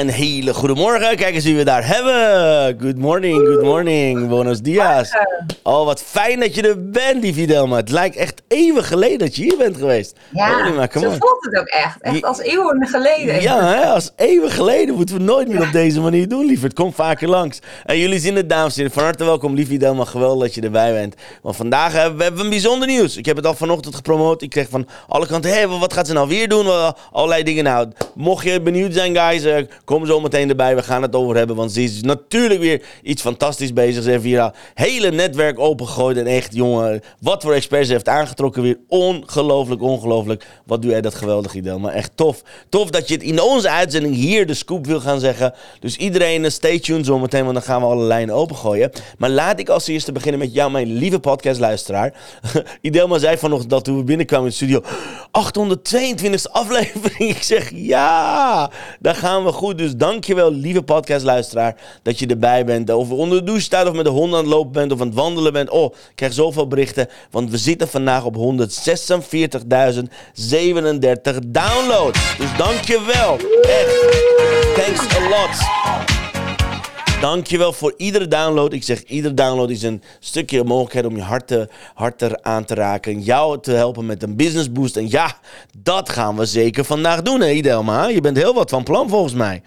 Een hele goede morgen. Kijk eens wie we daar hebben. Good morning, good morning. Buenos dias. Oh, wat fijn dat je er bent, lieve Delma. Het lijkt echt eeuwen geleden dat je hier bent geweest. Ja, maar, zo on. voelt het ook echt. Echt als eeuwen geleden. Ja, hè, als eeuwen geleden moeten we nooit meer op deze manier doen, lieverd. Het komt vaker langs. En jullie zien het, dames en heren. Van harte welkom, lieve Delma. Geweldig dat je erbij bent. Want vandaag hebben we hebben een bijzonder nieuws. Ik heb het al vanochtend gepromoot. Ik kreeg van alle kanten, hé, wat gaat ze nou weer doen? Allerlei dingen. Nou, mocht je benieuwd zijn, guys, eh, kom zo meteen erbij. We gaan het over hebben, want ze is natuurlijk weer iets fantastisch bezig. Ze heeft hier al hele netwerk opengegooid. En echt, jongen, wat voor experts ze heeft aangetrokken. Weer ongelooflijk, ongelooflijk. Wat doe jij dat geweldig, Idel. Maar echt tof. Tof dat je het in onze uitzending hier de scoop wil gaan zeggen. Dus iedereen, eh, stay tuned zo meteen, want dan gaan we alle lijnen opengooien. Maar laat ik als eerste beginnen met jou, mijn lieve podcastluisteraar. Idelma zei vanochtend dat toen we binnenkwamen in de studio... 822e aflevering. Ik zeg, ja, daar gaan we goed. Dus dankjewel, lieve podcastluisteraar, dat je erbij bent. Of onder de douche staat, of met de hond aan het lopen bent, of aan het wandelen bent. Oh, ik krijg zoveel berichten, want we zitten vandaag op 146.037 downloads. Dus dankjewel. Echt. Thanks a lot. Dankjewel voor iedere download. Ik zeg, iedere download is een stukje mogelijkheid om je hart, te, eraan te raken. En jou te helpen met een business boost. En ja, dat gaan we zeker vandaag doen, hè, Idelma? Je bent heel wat van plan volgens mij.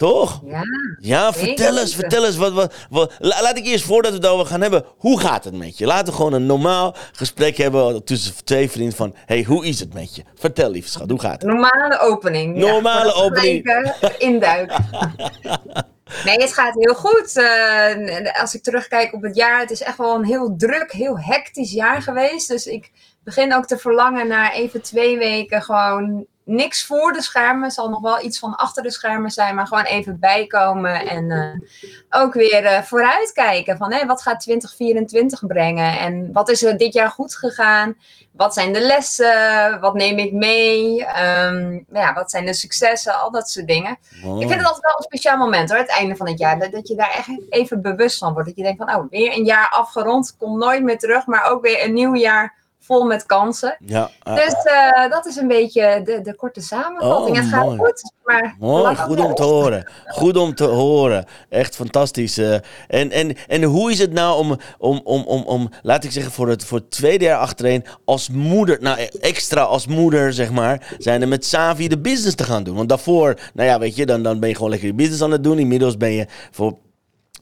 Toch? Ja. Ja, vertel eens, vertel eens. Wat, wat, wat- la- laat ik eerst, voordat we het over gaan hebben, hoe gaat het met je? Laten we gewoon een normaal gesprek hebben tussen twee vrienden van... hey, hoe is het met je? Vertel, lieve schat, hoe gaat het? Normale opening. Ja, Normale we opening. induiken. Nee, het gaat heel goed. Eh, als ik terugkijk op het jaar, het is echt wel een heel druk, heel hectisch jaar geweest. Dus ik begin ook te verlangen naar even twee weken gewoon niks voor de schermen. Zal nog wel iets van achter de schermen zijn, maar gewoon even bijkomen en eh, ook weer eh, vooruitkijken van hé, wat gaat 2024 brengen en wat is er dit jaar goed gegaan? Wat zijn de lessen? Wat neem ik mee? Ehm, ja, wat zijn de successen? Al dat soort dingen. Ik vind het altijd wel een speciaal moment hoor, het einde van het jaar. Dat, dat je daar echt even bewust van wordt. Dat je denkt van, oh, weer een jaar afgerond, komt nooit meer terug. Maar ook weer een nieuw jaar vol met kansen. Ja, Dus eh, dat is een beetje de, de korte samenvatting. Oh, het gaat mooi. goed, maar... Mooi, goed om te horen. Goed om te horen. Echt fantastisch. eh. en, en, en hoe is het nou om, om, om, om, om laat ik zeggen, voor het, voor het tweede jaar achtereen als moeder, nou extra als moeder, zeg maar, zijn er met Savi de business te gaan doen? Want daarvoor, nou ja, weet je, dan, dan ben je gewoon lekker je business aan het doen. Inmiddels ben je voor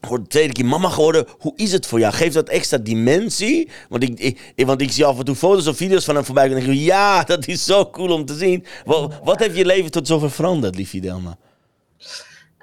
voor de tweede keer mama geworden. Hoe is het voor jou? Geeft dat extra dimensie? Want ik, ik, want ik zie af en toe foto's of video's van hem voorbij. En dan denk ik, ja, dat is zo cool om te zien. Wat, wat heeft je leven tot zover veranderd, liefje Delma?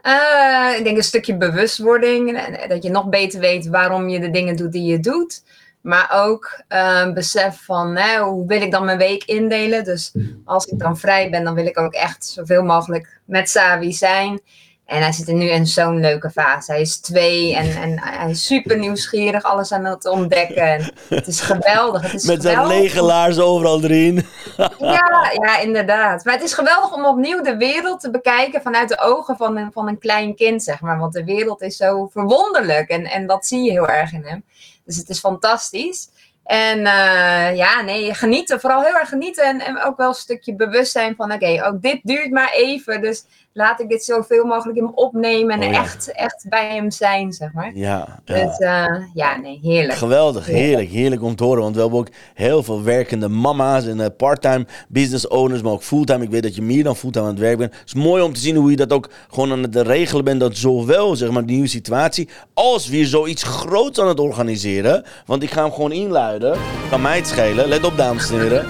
Eh, ik denk een stukje bewustwording. Dat je nog beter weet waarom je de dingen doet die je doet. Maar ook eh, besef van hoe wil ik dan mijn week indelen. Dus als ik dan vrij ben, dan wil ik ook echt zoveel mogelijk met Savi zijn. En hij zit er nu in zo'n leuke fase. Hij is twee en, en hij is super nieuwsgierig, alles aan het ontdekken. En het is geweldig. Het is Met zijn geweldig. lege laars overal erin. Ja, ja, inderdaad. Maar het is geweldig om opnieuw de wereld te bekijken vanuit de ogen van een, van een klein kind, zeg maar. Want de wereld is zo verwonderlijk en, en dat zie je heel erg in hem. Dus het is fantastisch. En eh, ja, nee, genieten. Vooral heel erg genieten en, en ook wel een stukje bewustzijn van... oké, ook dit duurt maar even, dus laat ik dit zoveel mogelijk in me opnemen... en Oh ja. echt, echt bij hem zijn, zeg maar. Ja, ja. Dus eh, ja, nee, heerlijk. Geweldig, heerlijk, heerlijk om te horen. Want we hebben ook heel veel werkende mama's en eh, part-time business owners, maar ook fulltime. Ik weet dat je meer dan fulltime aan het werk bent. Het is mooi om te zien hoe je dat ook gewoon aan het regelen bent. Dat zowel, zeg maar, de nieuwe situatie, als weer zoiets groots aan het organiseren. Want ik ga hem gewoon inluiden. Kan mij het schelen. Let op, dames en heren.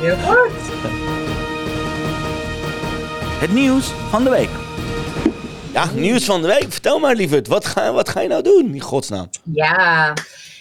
Heel goed. Het nieuws van de week. Ja, nieuws van de week. Vertel maar, lieverd. Wat ga, wat ga je nou doen, in godsnaam? Ja.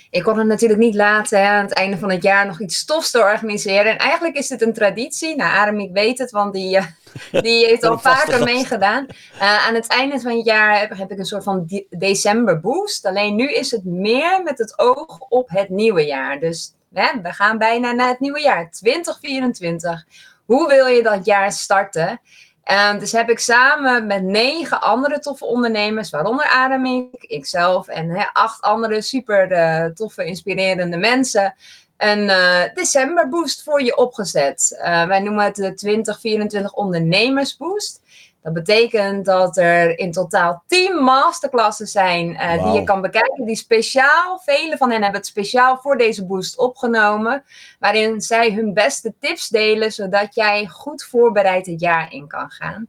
ik kon het natuurlijk niet laten hè, aan het einde van het jaar nog iets stofs te organiseren. En eigenlijk is dit een traditie. Nou, Aramiek weet het, want die, eh, die heeft al vaker meegedaan. Eh, aan het einde van het jaar heb, heb ik een soort van de- december boost. Alleen nu is het meer met het oog op het nieuwe jaar. Dus hè, we gaan bijna naar het nieuwe jaar, 2024. Hoe wil je dat jaar starten? Ehm, dus heb ik samen met negen andere toffe ondernemers, waaronder Ademik, ikzelf en acht andere super eh, toffe, inspirerende mensen, een eh december boost voor je opgezet. Eh, wij noemen het de 2024 ondernemersboost. Dat betekent dat er in totaal 10 masterclasses zijn eh, die je kan bekijken, die speciaal, vele van hen hebben het speciaal voor deze boost opgenomen, waarin zij hun beste tips delen, zodat jij goed voorbereid het jaar in kan gaan.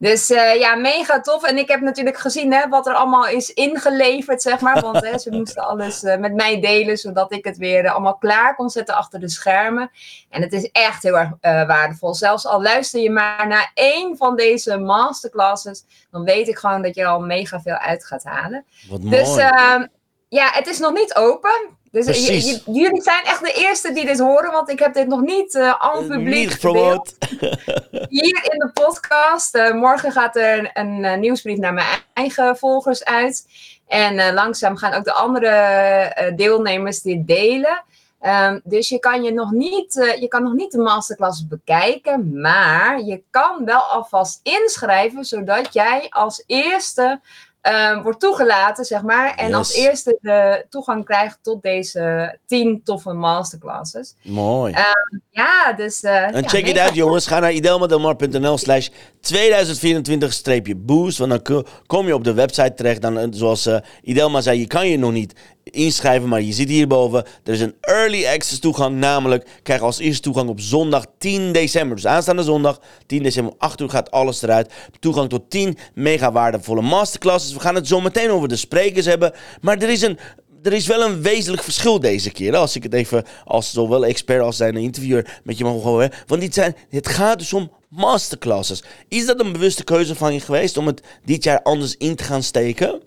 Dus eh, ja, mega tof. En ik heb natuurlijk gezien hè, wat er allemaal is ingeleverd, zeg maar. Want hè, ze moesten alles eh, met mij delen, zodat ik het weer eh, allemaal klaar kon zetten achter de schermen. En het is echt heel erg waardevol. Zelfs al luister je maar naar één van deze masterclasses, dan weet ik gewoon dat je er al mega veel uit gaat halen. Wat mooi. Dus ehm, ja, het is nog niet open. Dus jullie zijn echt de eerste die dit horen, want ik heb dit nog niet eh aan publiek gedeeld gepromoot. hier in de podcast. Eh, morgen gaat er een, eh, nieuwsbrief naar mijn eigen volgers uit. En langzaam gaan ook de andere deelnemers dit delen. Ehm, dus je kan, je, nog niet, je kan nog niet de masterclass bekijken, maar je kan wel alvast inschrijven, zodat jij als eerste ehm, wordt toegelaten, zeg maar. En Yes. als eerste de toegang krijgt tot deze tien toffe masterclasses. Mooi. Ja, dus... eh, En ja, check it out, jongens. Ga naar idelmadelmar.nl slash 2024-boost. Want dan ko- kom je op de website terecht. Dan, eh, zoals eh, Idelma zei, je kan je nog niet inschrijven. Maar je ziet hierboven, er is een early access toegang. Namelijk, krijg als eerste toegang op zondag 10 december. Dus aanstaande zondag, 10 december, om 8 uur gaat alles eruit. Toegang tot 10 mega waardevolle masterclasses. We gaan het zo meteen over de sprekers hebben. Maar er is een er is wel een wezenlijk verschil deze keer. Als ik het even als zowel expert als zijn interviewer met je mag horen. Want dit zijn, het gaat dus om masterclasses. Is dat een bewuste keuze van je geweest om het dit jaar anders in te gaan steken?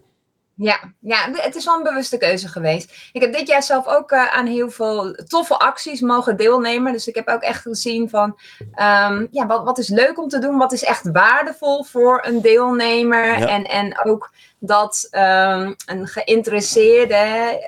Ja, ja, het is wel een bewuste keuze geweest. Ik heb dit jaar zelf ook eh, aan heel veel toffe acties mogen deelnemen. Dus ik heb ook echt gezien van, ehm, ja, wat, wat is leuk om te doen? Wat is echt waardevol voor een deelnemer? Ja. En, en ook dat ehm, een geïnteresseerde,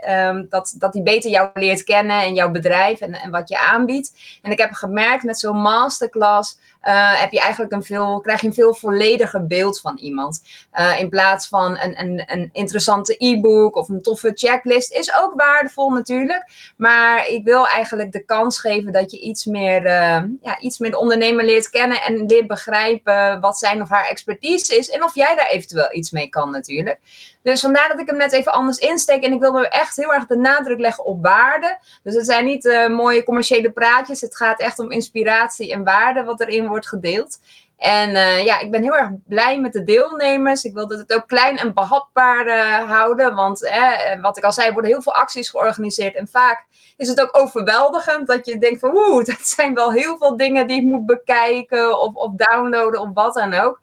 ehm, dat, dat die beter jou leert kennen en jouw bedrijf en, en wat je aanbiedt. En ik heb gemerkt met zo'n masterclass eh, heb je eigenlijk een veel, krijg je een veel vollediger beeld van iemand. Eh, in plaats van een, een, een interessante e-book of een toffe checklist. Is ook waardevol natuurlijk. Maar ik wil eigenlijk de kans geven dat je iets meer, eh, ja, iets meer de ondernemer leert kennen. En leert begrijpen wat zijn of haar expertise is. En of jij daar eventueel iets mee kan natuurlijk. Dus vandaar dat ik hem net even anders insteek. En ik wil me echt heel erg de nadruk leggen op waarde. Dus het zijn niet eh, mooie commerciële praatjes. Het gaat echt om inspiratie en waarde wat erin wordt gedeeld. En eh, ja, ik ben heel erg blij met de deelnemers. Ik wil dat het ook klein en behapbaar eh, houden. Want eh, wat ik al zei, worden heel veel acties georganiseerd. En vaak is het ook overweldigend dat je denkt van... Oeh, dat zijn wel heel veel dingen die ik moet bekijken of, of downloaden of wat dan ook.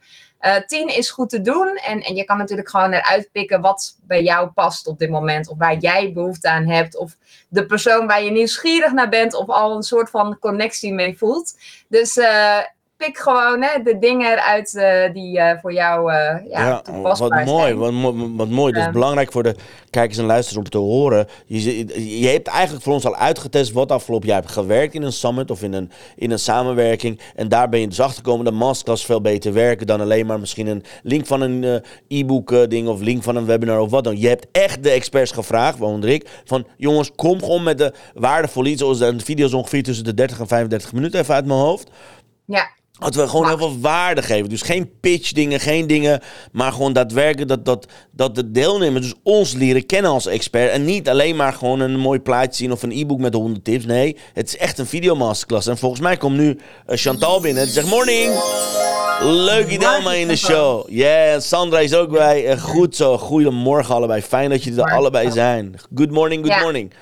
Tien is goed te doen. En, en je kan natuurlijk gewoon eruit pikken wat bij jou past op dit moment. Of waar jij behoefte aan hebt. Of de persoon waar je nieuwsgierig naar bent. Of al een soort van connectie mee voelt. Dus pik gewoon hè, de dingen eruit eh, die eh, voor jou eh ja, Ja, toepasbaar wat mooi. Wat, mo- wat mooi. Dat is belangrijk voor de kijkers en luisteraars om te horen. Je, je hebt eigenlijk voor ons al uitgetest wat afgelopen jaar hebt gewerkt in een summit of in een, in een samenwerking. En daar ben je dus achtergekomen dat masterclass veel beter werken dan alleen maar misschien een link van een e-book ding of link van een webinar of wat dan. Je hebt echt de experts gevraagd, waaronder ik, van jongens, kom gewoon met de waardevolle iets. Zoals de video's ongeveer tussen de 30 en 35 minuten even uit mijn hoofd. Ja, Dat we gewoon heel veel waarde geven. Dus geen pitch dingen, geen dingen. Maar gewoon daadwerkelijk dat, dat, dat de deelnemers dus ons leren kennen als expert. En niet alleen maar gewoon een mooi plaatje zien of een e-book met 100 tips. Nee, het is echt een videomasterclass. En volgens mij komt nu eh, Chantal binnen. Die zegt morning. Leuk Idelma in de show. Ja, Sandra is ook bij. Eh, goed zo. Goedemorgen allebei. Fijn dat jullie er allebei zijn. Good morning, good Ja. morning.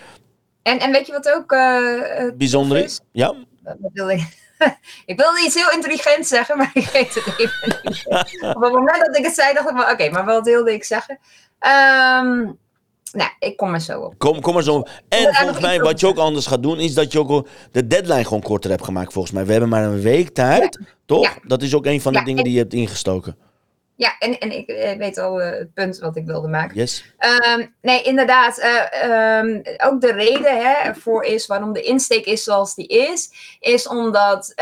en, en weet je wat ook eh, Bijzonder is? Ja? Ik? ik wilde iets heel intelligents zeggen, maar ik weet het even niet. Op het moment dat ik het zei, dacht ik van, oké, maar wat wilde ik zeggen? Ehm, nou, ik kom er zo op. Kom, kom maar zo. En nog volgens mij, wat je ook anders gaat doen, is dat je ook de deadline gewoon korter hebt gemaakt, volgens mij. We hebben maar een week tijd, toch? Ja. Dat is ook een van de Ja, dingen en- die je hebt ingestoken. Ja, en, en ik eh, weet al eh, het punt wat ik wilde maken. Yes. Ehm, nee, inderdaad. eh, ehm, ook de reden hè, ervoor is waarom de insteek is zoals die is, is omdat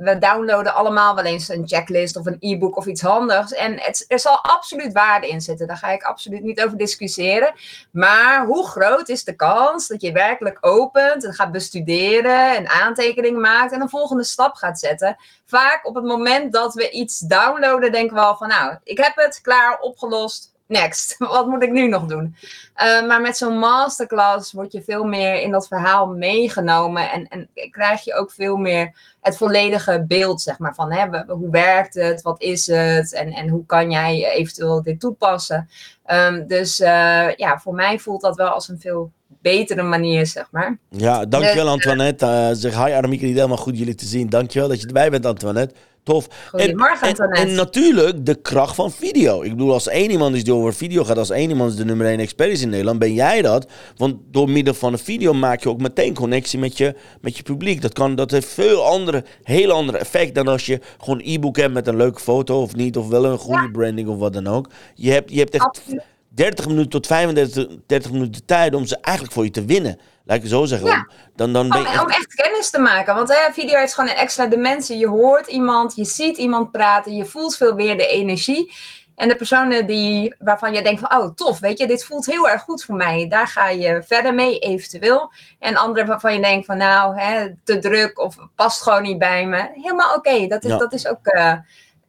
we downloaden allemaal wel eens een checklist of een e-book of iets handigs. En het, er zal absoluut waarde in zitten. Daar ga ik absoluut niet over discussiëren. Maar hoe groot is de kans dat je werkelijk opent en gaat bestuderen en aantekeningen maakt en een volgende stap gaat zetten? Vaak op het moment dat we iets downloaden, denken we al van nou, ik heb het klaar, opgelost. Next. Wat moet ik nu nog doen? Uh, maar met zo'n masterclass word je veel meer in dat verhaal meegenomen. En, en krijg je ook veel meer het volledige beeld, zeg maar. Van hè, hoe werkt het? Wat is het? En, en hoe kan jij eventueel dit toepassen? Um, dus uh, ja, voor mij voelt dat wel als een veel betere manier, zeg maar. Ja, dankjewel Dus, Antoinette. Uh, zeg hi Aramieke, niet helemaal goed jullie te zien. Dankjewel dat je erbij bent Antoinette. Tof. Goedemorgen, en, Antoinette. En, en, natuurlijk de kracht van video. Ik bedoel, als één iemand is die over video gaat, als één iemand is de nummer één expert is in Nederland, ben jij dat. Want door middel van een video maak je ook meteen connectie met je, met je publiek. Dat, kan, dat heeft veel andere, heel andere effect dan als je gewoon een e-book hebt met een leuke foto of niet, of wel een goede Ja. branding of wat dan ook. Je hebt, je hebt echt Absoluut. 30 minuten tot 35 30 minuten tijd om ze eigenlijk voor je te winnen. Laat ik het zo zeggen. Ja. Dan, dan ben Om, echt- om echt kennis te maken. Want hè, video heeft gewoon een extra dimensie. Je hoort iemand, je ziet iemand praten, je voelt veel meer de energie. En de personen die, waarvan je denkt van, oh tof, weet je, dit voelt heel erg goed voor mij. Daar ga je verder mee, eventueel. En anderen waarvan je denkt van, nou, hè, te druk of past gewoon niet bij me. Helemaal oké, dat, is, Ja. dat is ook eh,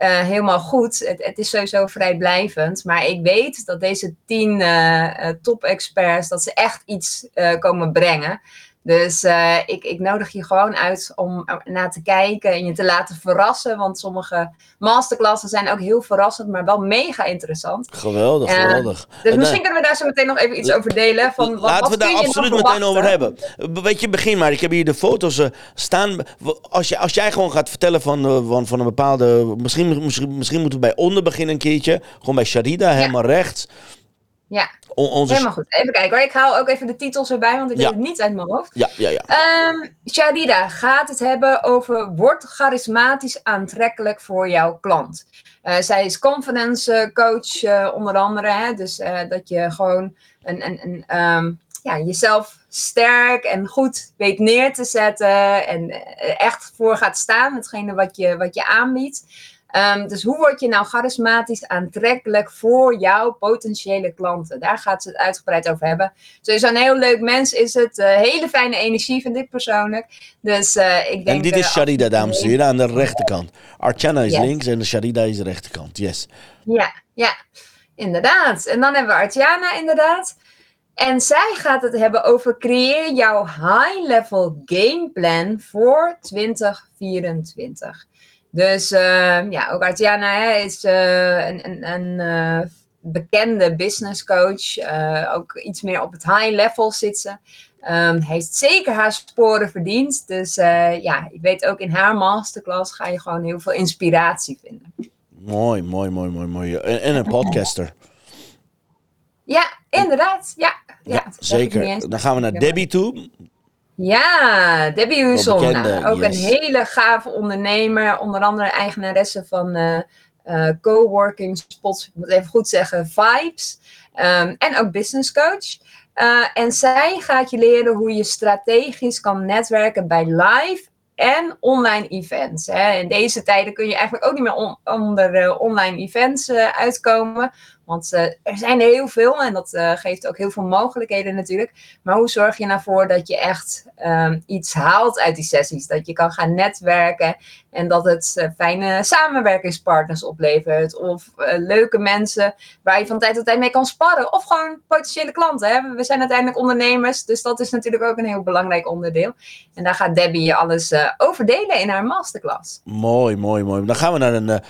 eh, helemaal goed. Het, het is sowieso vrijblijvend. Maar ik weet dat deze tien eh, top-experts, dat ze echt iets komen brengen. Dus eh, ik, ik nodig je gewoon uit om naar te kijken en je te laten verrassen. Want sommige masterclassen zijn ook heel verrassend, maar wel mega interessant. Geweldig, Ja. geweldig. Dus En, misschien eh, kunnen we daar zo meteen nog even iets over delen. Van, wat, Laten wat we daar absoluut meteen over hebben. Eh, Weet je, begin maar. Ik heb hier de foto's eh, staan. Als, je, als jij gewoon gaat vertellen van, eh, van, van een bepaalde... Misschien, misschien, misschien moeten we bij onder beginnen een keertje. Gewoon bij Sharida, helemaal rechts. Ja, onze... helemaal goed. Even kijken hoor. Ik haal ook even de titels erbij, want ik Ja. weet het niet uit mijn hoofd. Ja, ja, ja. Shadida gaat het hebben over word charismatisch aantrekkelijk voor jouw klant. Eh, zij is confidence eh, coach eh, onder andere, hè? dus dat je gewoon een, een, een, ehm, ja, jezelf sterk en goed weet neer te zetten en echt voor gaat staan, hetgene wat je, wat je aanbiedt. Ehm, dus hoe word je nou charismatisch aantrekkelijk voor jouw potentiële klanten? Daar gaat ze het uitgebreid over hebben. Sowieso een heel leuk mens is het. eh, hele fijne energie vind ik persoonlijk. Dus eh, ik denk... En dit eh, is Sharida, als- dames en heren, aan de rechterkant. Archana is Yes. links en de Sharida is de rechterkant. Yes. Ja, ja, inderdaad. En dan hebben we Artiana inderdaad. En zij gaat het hebben over creëer jouw high-level gameplan voor 2024. Dus eh, ja, ook Artiana hè, is eh, een, een, een eh, bekende business coach. eh, ook iets meer op het high level zit ze. Ehm, heeft zeker haar sporen verdiend. Dus ja, ik weet ook in haar masterclass ga je gewoon heel veel inspiratie vinden. Mooi, mooi, mooi, mooi, mooi. En, en een podcaster. Ja, inderdaad. Ja, ja, Ja, zeker. Dan gaan we naar Debbie toe. Ja, Debbie Huson. Nou, ook yes. een hele gave ondernemer. Onder andere eigenaresse van eh, eh, coworking spots. Ik moet even goed zeggen, Vibes. Ehm, en ook business coach. Eh, en zij gaat je leren hoe je strategisch kan netwerken bij live en online events. Hè. In deze tijden kun je eigenlijk ook niet meer on- onder online events uitkomen. Want eh, er zijn heel veel en dat eh, geeft ook heel veel mogelijkheden natuurlijk. Maar hoe zorg je nou dat je echt ehm, iets haalt uit die sessies? Dat je kan gaan netwerken en dat het eh, fijne samenwerkingspartners oplevert. Of leuke mensen waar je van tijd tot tijd mee kan sparren. Of gewoon potentiële klanten. We zijn uiteindelijk ondernemers, dus dat is natuurlijk ook een heel belangrijk onderdeel. En daar gaat Debbie je alles eh over delen in haar masterclass. Mooi, mooi, mooi. Dan gaan we naar een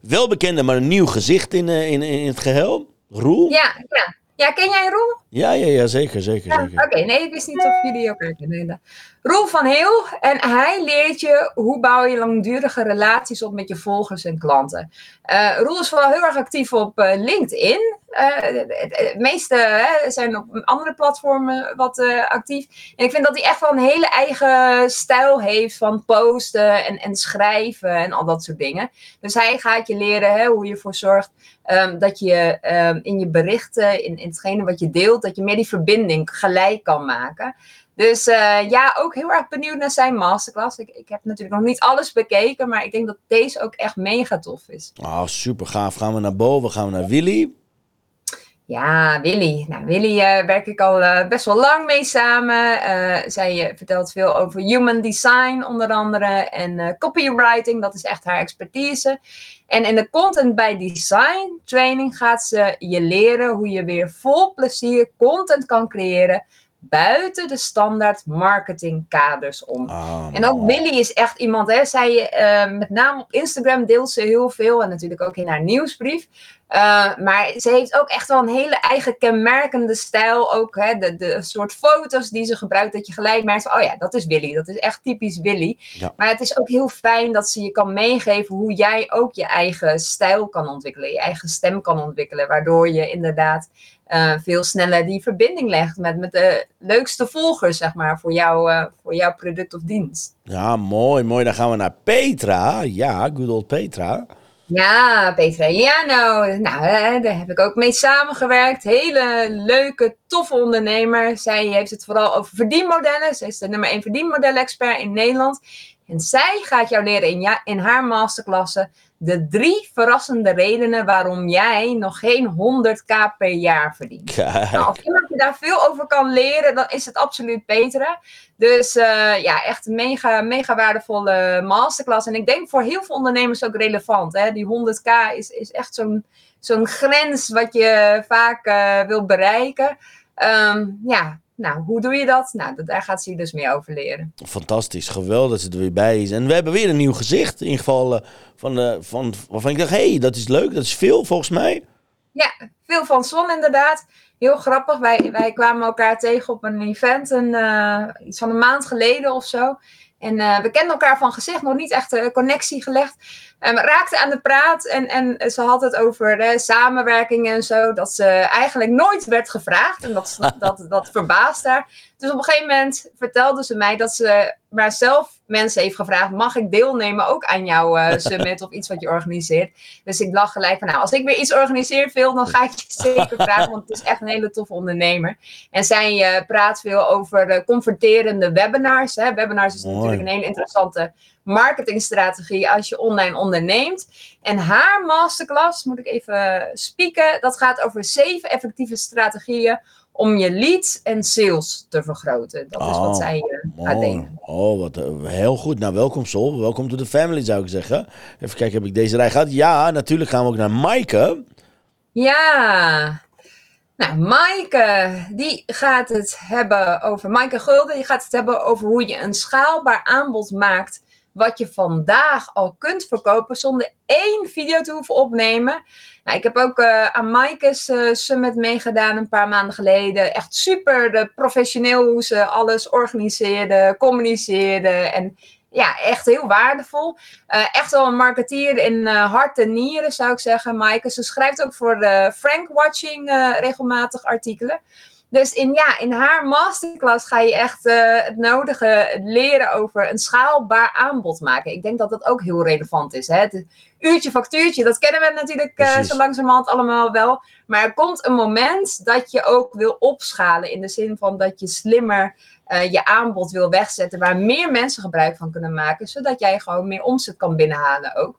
welbekende, maar een nieuw gezicht in, eh, in, in geheel. Roel. Ja, ja. Ja, ken jij Roel? Ja, ja, ja, zeker, zeker, Ja, zeker. Oké, nee, ik wist niet of jullie elkaar kennen. Roel van Heel. En hij leert je hoe bouw je langdurige relaties op met je volgers en klanten. Eh, Roel is vooral heel erg actief op eh, LinkedIn. Eh, het, het meeste hè, zijn op andere platformen wat eh, actief. En ik vind dat hij echt wel een hele eigen stijl heeft van posten en, en schrijven en al dat soort dingen. Dus hij gaat je leren hè, hoe je ervoor zorgt ehm, dat je ehm, in je berichten, in, in hetgene wat je deelt, dat je meer die verbinding gelijk kan maken. Dus eh, ja, ook heel erg benieuwd naar zijn masterclass. Ik, ik heb natuurlijk nog niet alles bekeken, maar ik denk dat deze ook echt mega tof is. Oh, super gaaf. Gaan we naar boven, gaan we naar Willy. Ja, Willy. Nou, Willy eh, werk ik al eh, best wel lang mee samen. Zij vertelt veel over human design onder andere en copywriting. Dat is echt haar expertise. En in de content by design training gaat ze je leren hoe je weer vol plezier content kan creëren buiten de standaard marketingkaders om. Ah, En ook. Willy is echt iemand, hè, zij, eh, met name op Instagram deelt ze heel veel en natuurlijk ook in haar nieuwsbrief. Eh, maar ze heeft ook echt wel een hele eigen kenmerkende stijl. Ook hè, de, de soort foto's die ze gebruikt, dat je gelijk merkt: oh ja, dat is Willy. Dat is echt typisch Willy. Ja. Maar het is ook heel fijn dat ze je kan meegeven hoe jij ook je eigen stijl kan ontwikkelen, je eigen stem kan ontwikkelen. Waardoor je inderdaad eh, veel sneller die verbinding legt met, met de leukste volgers, zeg maar, voor, jou, eh, voor jouw product of dienst. Ja, mooi, mooi. Dan gaan we naar Petra. Ja, good old Petra. Ja, Petra Jano. Nou, hè, daar heb ik ook mee samengewerkt. Hele leuke, toffe ondernemer. Zij heeft het vooral over verdienmodellen. Zij is de nummer 1 verdienmodel-expert in Nederland. En zij gaat jou leren in, ja, in haar masterklasse de drie verrassende redenen waarom jij nog geen 100k per jaar verdient. Nou, als iemand je daar veel over kan leren, dan is het absoluut Petra. Dus eh, ja, echt een mega, mega waardevolle masterclass. En ik denk voor heel veel ondernemers ook relevant. Hè? Die 100k is, is echt zo'n zo'n grens wat je vaak eh, wil bereiken. Ehm, ja, nou, hoe doe je dat? Nou, daar gaat ze je dus meer over leren. Fantastisch, geweldig dat ze er weer bij is. En we hebben weer een nieuw gezicht. In ieder geval eh, van, eh, van, waarvan ik dacht, hé, hey, dat is leuk. Dat is veel volgens mij. Ja, veel van Son inderdaad. Heel grappig. Wij, wij kwamen elkaar tegen op een event een, eh, iets van een maand geleden of zo. En eh, we kenden elkaar van gezicht, nog niet echt een connectie gelegd. En we raakten aan de praat en, en ze had het over eh, samenwerking en zo. Dat ze eigenlijk nooit werd gevraagd en dat, dat, dat verbaast haar. Dus op een gegeven moment vertelde ze mij dat ze maar zelf mensen heeft gevraagd: mag ik deelnemen ook aan jouw eh, summit of iets wat je organiseert? Dus ik dacht gelijk van, nou, als ik weer iets organiseer veel, dan ga ik je zeker vragen, want het is echt een hele toffe ondernemer. En zij eh, praat veel over eh, converterende webinars. Hè. Webinars is Mooi. natuurlijk een hele interessante marketingstrategie als je online onderneemt. En haar masterclass, moet ik even spieken, dat gaat over zeven effectieve strategieën om je leads en sales te vergroten. Dat is Oh, wat zij eh, gaat Mooi. delen. Oh, wat eh, heel goed. Nou, welkom Sol. Welkom to the family, zou ik zeggen. Even kijken, heb ik deze rij gehad? Ja, natuurlijk gaan we ook naar Maaike. Ja. Nou, Maaike, die gaat het hebben over. Maaike Gulden, die gaat het hebben over hoe je een schaalbaar aanbod maakt. Wat je vandaag al kunt verkopen zonder één video te hoeven opnemen. Nou, ik heb ook eh, aan Maaike's eh, Summit meegedaan een paar maanden geleden. Echt super eh, professioneel hoe ze alles organiseerde, communiceerde. En ja, echt heel waardevol. Echt wel een marketeer in hart en nieren, zou ik zeggen, Maaike. Ze schrijft ook voor de Frank Watching regelmatig artikelen. Dus in, ja, in haar masterclass ga je echt eh, het nodige leren over een schaalbaar aanbod maken. Ik denk dat dat ook heel relevant is. Hè? Het uurtje factuurtje, dat kennen we natuurlijk eh, zo langzamerhand allemaal wel. Maar er komt een moment dat je ook wil opschalen. In de zin van dat je slimmer eh, je aanbod wil wegzetten. Waar meer mensen gebruik van kunnen maken. Zodat jij gewoon meer omzet kan binnenhalen ook.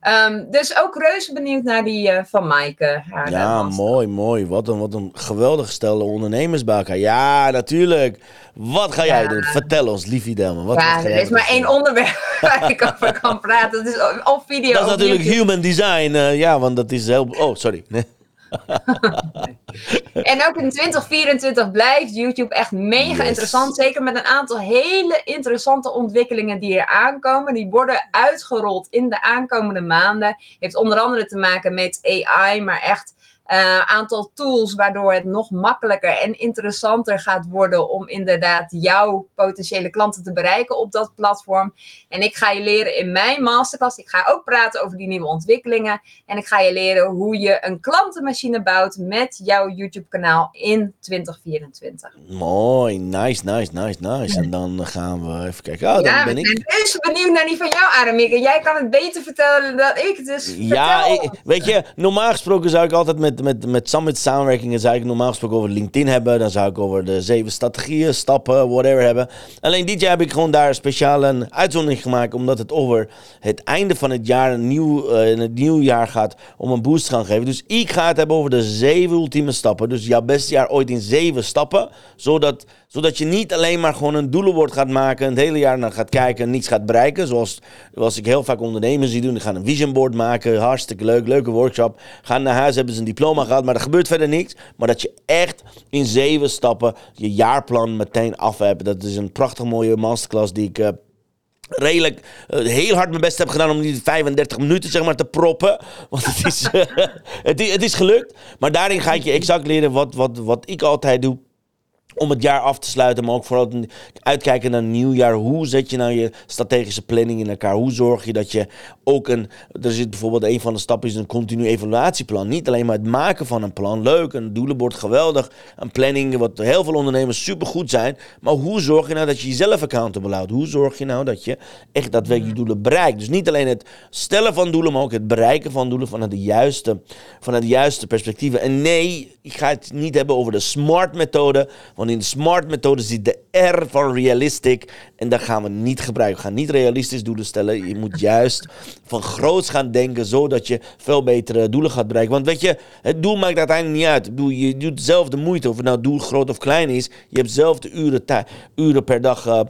Ehm, dus ook reuze benieuwd naar die eh, van Maaike. haar, Ja, mooi, mooi. Wat een, wat een geweldig gestelde ondernemers bij elkaar. Ja, natuurlijk. Wat ga jij Ja. doen? Vertel ons, liefie Delmen. Wat, Ja, wat er is maar doen? één onderwerp waar ik over kan praten. Dat is of video. Dat is natuurlijk human design. eh, ja, want dat is heel... Oh, sorry. Nee. En ook in 2024 blijft YouTube echt mega Yes. interessant. Zeker met een aantal hele interessante ontwikkelingen die er aankomen. Die worden uitgerold in de aankomende maanden. Heeft onder andere te maken met AI, maar echt eh, aantal tools waardoor het nog makkelijker en interessanter gaat worden om inderdaad jouw potentiële klanten te bereiken op dat platform. En ik ga je leren in mijn masterclass. Ik ga ook praten over die nieuwe ontwikkelingen. En ik ga je leren hoe je een klantenmachine bouwt met jouw YouTube kanaal in 2024. Mooi, nice, nice, nice, nice. En dan gaan we even kijken. Oh, dan ja, ben ik ik. ben dus benieuwd naar die van jou, Aramik. En jij kan het beter vertellen dan ik. Dus Ja, ik- weet je, normaal gesproken zou ik altijd met, met, met Summit samenwerkingen, zou ik normaal gesproken over LinkedIn hebben. Dan zou ik over de zeven strategieën, stappen, whatever hebben. Alleen dit jaar heb ik gewoon daar speciaal een uitzondering gemaakt, omdat het over het einde van het jaar, een nieuw, eh, in het jaar gaat, om een boost te gaan geven. Dus ik ga het hebben over de zeven ultieme stappen. Dus jouw beste jaar ooit in zeven stappen, zodat, zodat je niet alleen maar gewoon een doelenbord gaat maken, het hele jaar naar gaat kijken en niets gaat bereiken. Zoals, zoals ik heel vaak ondernemers zie doen. Die gaan een vision board maken, hartstikke leuk, leuke workshop. Gaan naar huis, hebben ze een diploma gehad, maar er gebeurt verder niks. Maar dat je echt in zeven stappen je jaarplan meteen af hebt. Dat is een prachtig mooie masterclass die ik... eh, redelijk eh, heel hard mijn best heb gedaan om die 35 minuten zeg maar te proppen. Want het is, het, is, het is gelukt. Maar daarin ga ik je exact leren wat, wat, wat ik altijd doe. Om het jaar af te sluiten, maar ook vooral uitkijken naar een nieuw jaar. Hoe zet je nou je strategische planning in elkaar? Hoe zorg je dat je ook een. Er zit bijvoorbeeld een van de stappen is een continu evaluatieplan. Niet alleen maar het maken van een plan. Leuk, een doelenbord geweldig. Een planning, wat heel veel ondernemers supergoed zijn. Maar hoe zorg je nou dat je jezelf accountable houdt? Hoe zorg je nou dat je echt daadwerkelijk je doelen bereikt? Dus niet alleen het stellen van doelen, maar ook het bereiken van doelen vanuit de juiste, vanuit de juiste perspectieven. En nee, ik ga het niet hebben over de SMART methode. Want in de SMART methode zit de R van realistic. En dat gaan we niet gebruiken. We gaan niet realistisch doelen stellen. Je moet juist van groots gaan denken, zodat je veel betere doelen gaat bereiken. Want weet je, het doel maakt uiteindelijk niet uit. Je doet zelf de moeite, of het nou doel groot of klein is. Je hebt zelf de uren, uren per dag eh,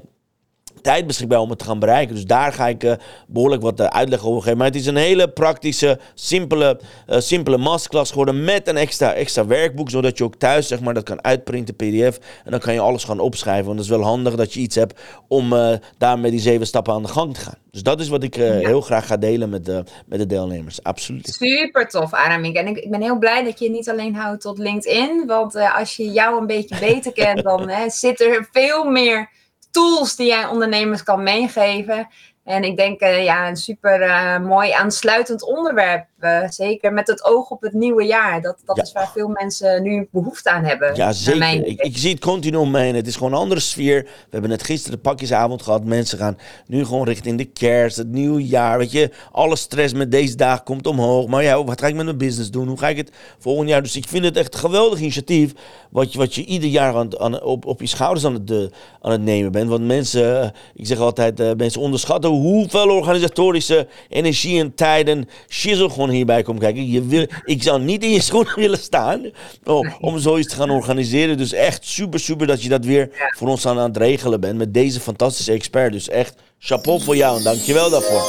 tijd beschikbaar om het te gaan bereiken. Dus daar ga ik eh, behoorlijk wat eh, uitleg over geven. Maar het is een hele praktische, simpele, eh, simpele masterclass geworden met een extra, extra werkboek, zodat je ook thuis zeg maar, dat kan uitprinten, pdf. En dan kan je alles gaan opschrijven. Want dat is wel handig dat je iets hebt om daar met die zeven stappen aan de gang te gaan. Dus dat is wat ik heel graag ga delen met, de met de deelnemers. Absoluut. Super tof, Aramik. En ik, ik ben heel blij dat je je niet alleen houdt tot LinkedIn. Want als je jou een beetje beter kent, dan hè, zit er veel meer tools die jij ondernemers kan meegeven. En ik denk, eh, ja, een super eh, mooi aansluitend onderwerp. Zeker met het oog op het nieuwe jaar. Dat, dat Ja. is waar veel mensen nu behoefte aan hebben. Ja, zeker. Ik, ik zie het continu om me heen. Het is gewoon een andere sfeer. We hebben net gisteren de pakjesavond gehad. Mensen gaan nu gewoon richting de kerst, het nieuwe jaar. Weet je, alle stress met deze dag komt omhoog. Maar ja, wat ga ik met mijn business doen? Hoe ga ik het volgend jaar? Dus ik vind het echt een geweldig initiatief. Wat je, wat je ieder jaar aan, aan, op, op je schouders aan het, eh, aan het nemen bent. Want mensen, eh, ik zeg altijd, eh, mensen onderschatten hoeveel organisatorische energie en tijd en shizzle gewoon hierbij komt kijken. Je wil, ik zou niet in je schoenen willen staan om, om zoiets te gaan organiseren. Dus echt super, super dat je dat weer voor ons aan, aan het regelen bent met deze fantastische expert. Dus echt chapeau voor jou en dankjewel daarvoor.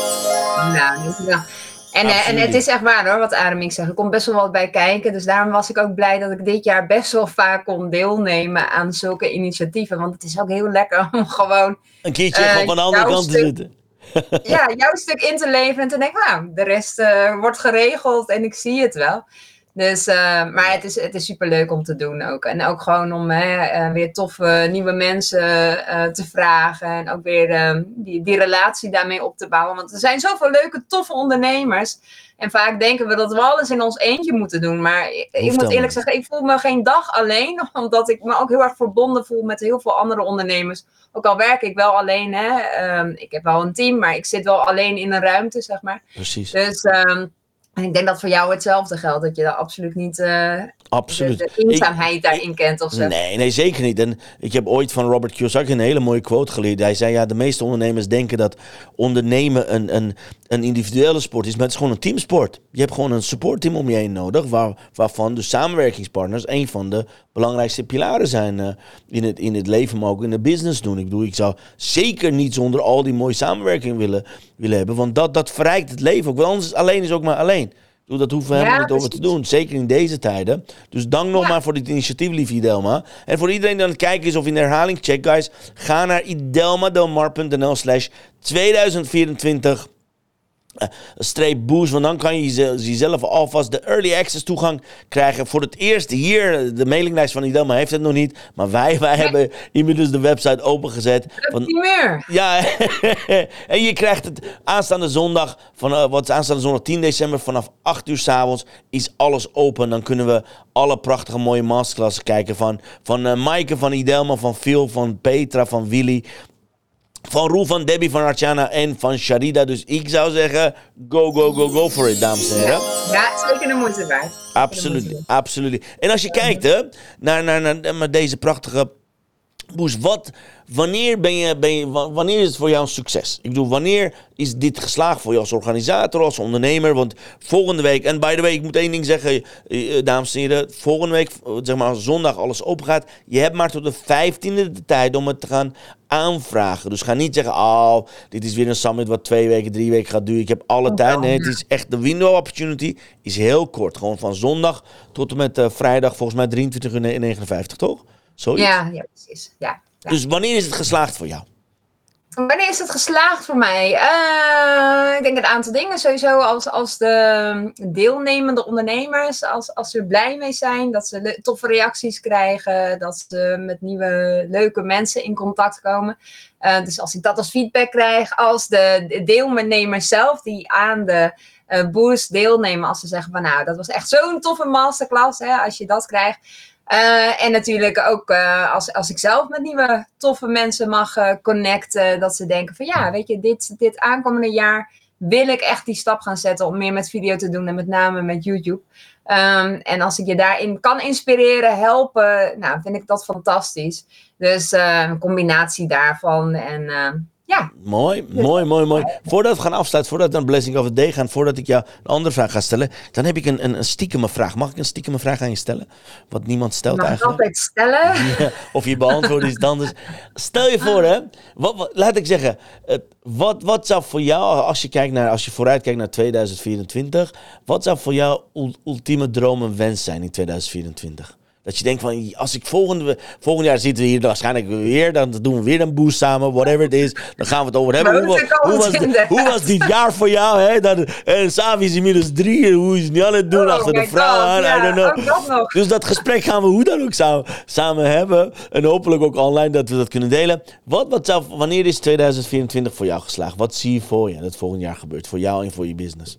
Nou, dankjewel. En, eh, en het is echt waar hoor, wat Ademing zegt. Er komt best wel wat bij kijken. Dus daarom was ik ook blij dat ik dit jaar best wel vaak kon deelnemen aan zulke initiatieven. Want het is ook heel lekker om gewoon Een keertje Eh, gewoon van de andere kant te zitten. Ja, jouw stuk in te leven. En te denken, nou, de rest eh, wordt geregeld en ik zie het wel. Dus, eh, maar het is, het is super leuk om te doen ook. En ook gewoon om hè, eh, weer toffe nieuwe mensen eh, te vragen. En ook weer eh, die, die relatie daarmee op te bouwen. Want er zijn zoveel leuke, toffe ondernemers. En vaak denken we dat we alles in ons eentje moeten doen. Maar ik, ik moet eerlijk zeggen, ik voel me geen dag alleen. Omdat ik me ook heel erg verbonden voel met heel veel andere ondernemers. Ook al werk ik wel alleen. Hè, ehm, ik heb wel een team, maar ik zit wel alleen in een ruimte, zeg maar. Precies, Dus ehm, en ik denk dat voor jou hetzelfde geldt. Dat je daar absoluut niet eh, absoluut. de eenzaamheid daarin kent of zo. Nee, nee, zeker niet. En ik heb ooit van Robert Kiyosaki een hele mooie quote geleerd. Hij zei, ja, de meeste ondernemers denken dat ondernemen een, een, een individuele sport is. Maar het is gewoon een teamsport. Je hebt gewoon een supportteam om je heen nodig. Waar, waarvan de samenwerkingspartners een van de belangrijkste pilaren zijn eh, in, het, in het leven, maar ook in de business doen. Ik bedoel, ik zou zeker niet zonder al die mooie samenwerking willen, willen hebben. Want dat, dat verrijkt het leven ook. Want anders alleen is ook maar alleen. Bedoel, dat hoeven we Ja, helemaal niet over te doen. Zeker in deze tijden. Dus dank nog Ja. maar voor dit initiatief, lieve Idelma. En voor iedereen die aan het kijken is of in de herhaling, check guys. Ga naar idelmadelmar.nl slash 2024. Streep boost. Want dan kan je ze- jezelf alvast de early access toegang krijgen. Voor het eerst hier, de mailinglijst van Idelma heeft het nog niet. Maar wij, wij hebben inmiddels de website opengezet. Van, Niet meer. ja, en je krijgt het aanstaande zondag, van, eh, wat is aanstaande zondag 10 december, vanaf 8 uur s'avonds is alles open. Dan kunnen we alle prachtige mooie masterclasses kijken van, van eh, Maaike, van Idelma, van Phil, van Petra, van Willy. Van Roel, van Debbie, van Archana en van Sharida. Dus ik zou zeggen, go, go, go, go for it, dames en heren. Ja, zeker de moeite waard. Absoluut, absoluut. En als je kijkt hè, naar, naar, naar, naar deze prachtige Boes, wat, wanneer, ben je, ben je, wa- wanneer is het voor jou een succes? Ik bedoel, wanneer is dit geslaagd voor je als organisator, als ondernemer? Want volgende week, en by the way, ik moet één ding zeggen, eh, eh, dames en heren. Volgende week, eh, zeg maar als zondag alles open gaat, je hebt maar tot de 15e de tijd om het te gaan aanvragen. Dus ga niet zeggen, oh, dit is weer een summit wat twee weken, drie weken gaat duren. Ik heb alle tijd. Nee, het is echt, de window opportunity is heel kort. Gewoon van zondag tot en met eh, vrijdag, volgens mij 23 uur 59, toch? Zoiets. Ja, ja, precies. Ja. ja. Dus wanneer is het geslaagd voor jou? Wanneer is het geslaagd voor mij? Eh, ik denk een aantal dingen. Sowieso als, als de deelnemende ondernemers, als, als ze er blij mee zijn, dat ze toffe reacties krijgen, dat ze met nieuwe leuke mensen in contact komen. Eh, dus als ik dat als feedback krijg, als de de deelnemers zelf die aan de eh, boost deelnemen, als ze zeggen van nou, dat was echt zo'n toffe masterclass, hè, als je dat krijgt. Eh, en natuurlijk ook eh, als, als ik zelf met nieuwe toffe mensen mag eh, connecten. Dat ze denken van ja, weet je, dit, dit aankomende jaar wil ik echt die stap gaan zetten om meer met video te doen. En met name met YouTube. Ehm, en als ik je daarin kan inspireren, helpen, nou vind ik dat fantastisch. Dus een combinatie daarvan. En eh, ja, Mooi, mooi, mooi, mooi. Voordat we gaan afsluiten, voordat we naar Blessing of the Day gaan, voordat ik jou een andere vraag ga stellen, dan heb ik een, een, een stiekeme vraag. Mag ik een stiekeme vraag aan je stellen? Wat niemand stelt mag ik eigenlijk. altijd stellen. Ja, of je beantwoordt iets anders. Stel je voor, hè. Wat, wat- laat ik zeggen. eh, wat, wat zou voor jou, als je, kijkt naar, als je vooruit kijkt naar 2024. Wat zou voor jou ul- ultieme droom en wens zijn in 2024? Dat je denkt van, als ik volgende, volgend jaar zitten we hier waarschijnlijk weer, dan doen we weer een boost samen, whatever it is. Dan gaan we het over hebben. Hoe, was, hoe was dit jaar voor jou? Hè? Dat, en Savi is inmiddels drie, hoe is het nu aan het doen Oh achter de vrouw God, aan? I don't know. ook dat nog. Dus dat gesprek gaan we hoe dan ook samen, samen hebben. En hopelijk ook online dat we dat kunnen delen. Wat, wat zou, wanneer is 2024 voor jou geslaagd? Wat zie je voor je dat volgend jaar gebeurt? Voor jou en voor je business?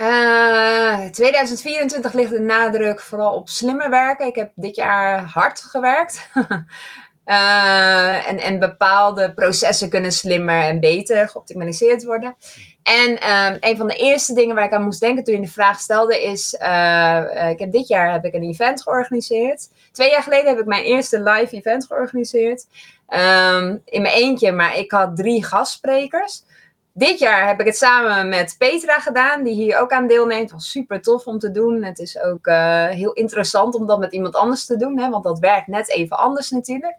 Eh, 2024 ligt de nadruk vooral op slimmer werken. Ik heb dit jaar hard gewerkt. Eh, en, en bepaalde processen kunnen slimmer en beter geoptimaliseerd worden. En ehm, een van de eerste dingen waar ik aan moest denken toen je de vraag stelde is... eh, eh, ik heb dit jaar heb ik een event georganiseerd. Twee jaar geleden heb ik mijn eerste live event georganiseerd. Ehm, in mijn eentje, maar ik had drie gastsprekers. Dit jaar heb ik het samen met Petra gedaan, die hier ook aan deelneemt. Het was super tof om te doen. Het is ook eh, heel interessant om dat met iemand anders te doen, hè, want dat werkt net even anders natuurlijk.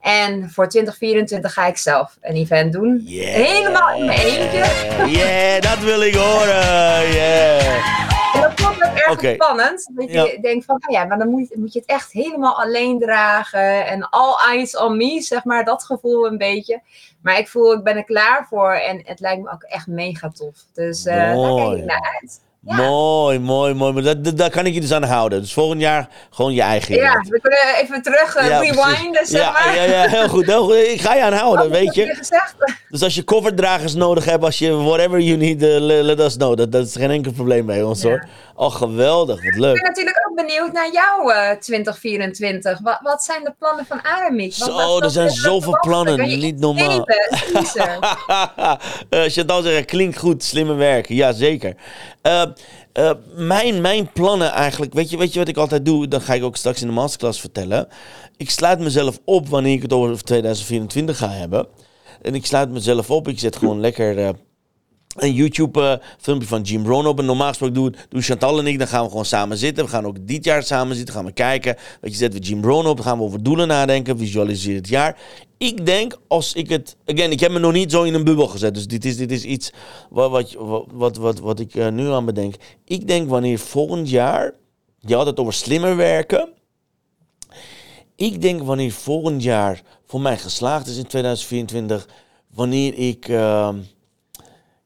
En voor 2024 ga ik zelf een event doen. Yeah. Helemaal in mijn eentje. Yeah, dat wil ik horen. Yeah. En dat erg spannend. Dat je Ja. denkt van, nou ja, maar dan moet, moet je het echt helemaal alleen dragen. En all eyes on me, zeg maar, dat gevoel een beetje. Maar ik voel, ik ben er klaar voor. En het lijkt me ook echt mega tof. Dus eh daar kijk ik naar uit. Ja. Mooi, mooi, mooi. Maar dat, dat, daar kan ik je dus aan houden. Dus volgend jaar gewoon je eigen Ja, we kunnen even terug eh, Ja, rewinden, zeg ja, maar. Ja, ja, heel goed. Heel goed. Ik ga je aanhouden, Wat weet heb je. gezegd? Dus als je coverdragers nodig hebt, als je whatever you need, eh, le- let us know. Dat, dat is geen enkel probleem bij ons Ja. hoor. Oh, geweldig. Wat Ik leuk. ben natuurlijk ook benieuwd naar jouw eh 2024. Wat, wat zijn de plannen van Aramiek? Wat- Zo, wat- er zijn zoveel plannen, kan je niet normaal. teaser? Eh Chantal zegt, klinkt goed, slimme werken. Ja, zeker. Eh, eh, mijn, mijn plannen eigenlijk, weet je, weet je wat ik altijd doe? Dat ga ik ook straks in de masterclass vertellen. Ik sluit mezelf op wanneer ik het over 2024 ga hebben. En ik sluit mezelf op, ik zet gewoon lekker... eh, een YouTube-filmpje van Jim Rohn op. En normaal gesproken doen, doen Chantal en ik, dan gaan we gewoon samen zitten. We gaan ook dit jaar samen zitten, gaan we kijken. Weet je, zetten we Jim Rohn op, dan gaan we over doelen nadenken, visualiseer het jaar. Ik denk, als ik het... Again, ik heb me nog niet zo in een bubbel gezet. Dus dit is, dit is iets wat, wat, wat, wat, wat, wat ik eh, nu aan bedenk. Ik denk wanneer volgend jaar... Je had het over slimmer werken. Ik denk wanneer volgend jaar voor mij geslaagd is in 2024... Wanneer ik... ehm,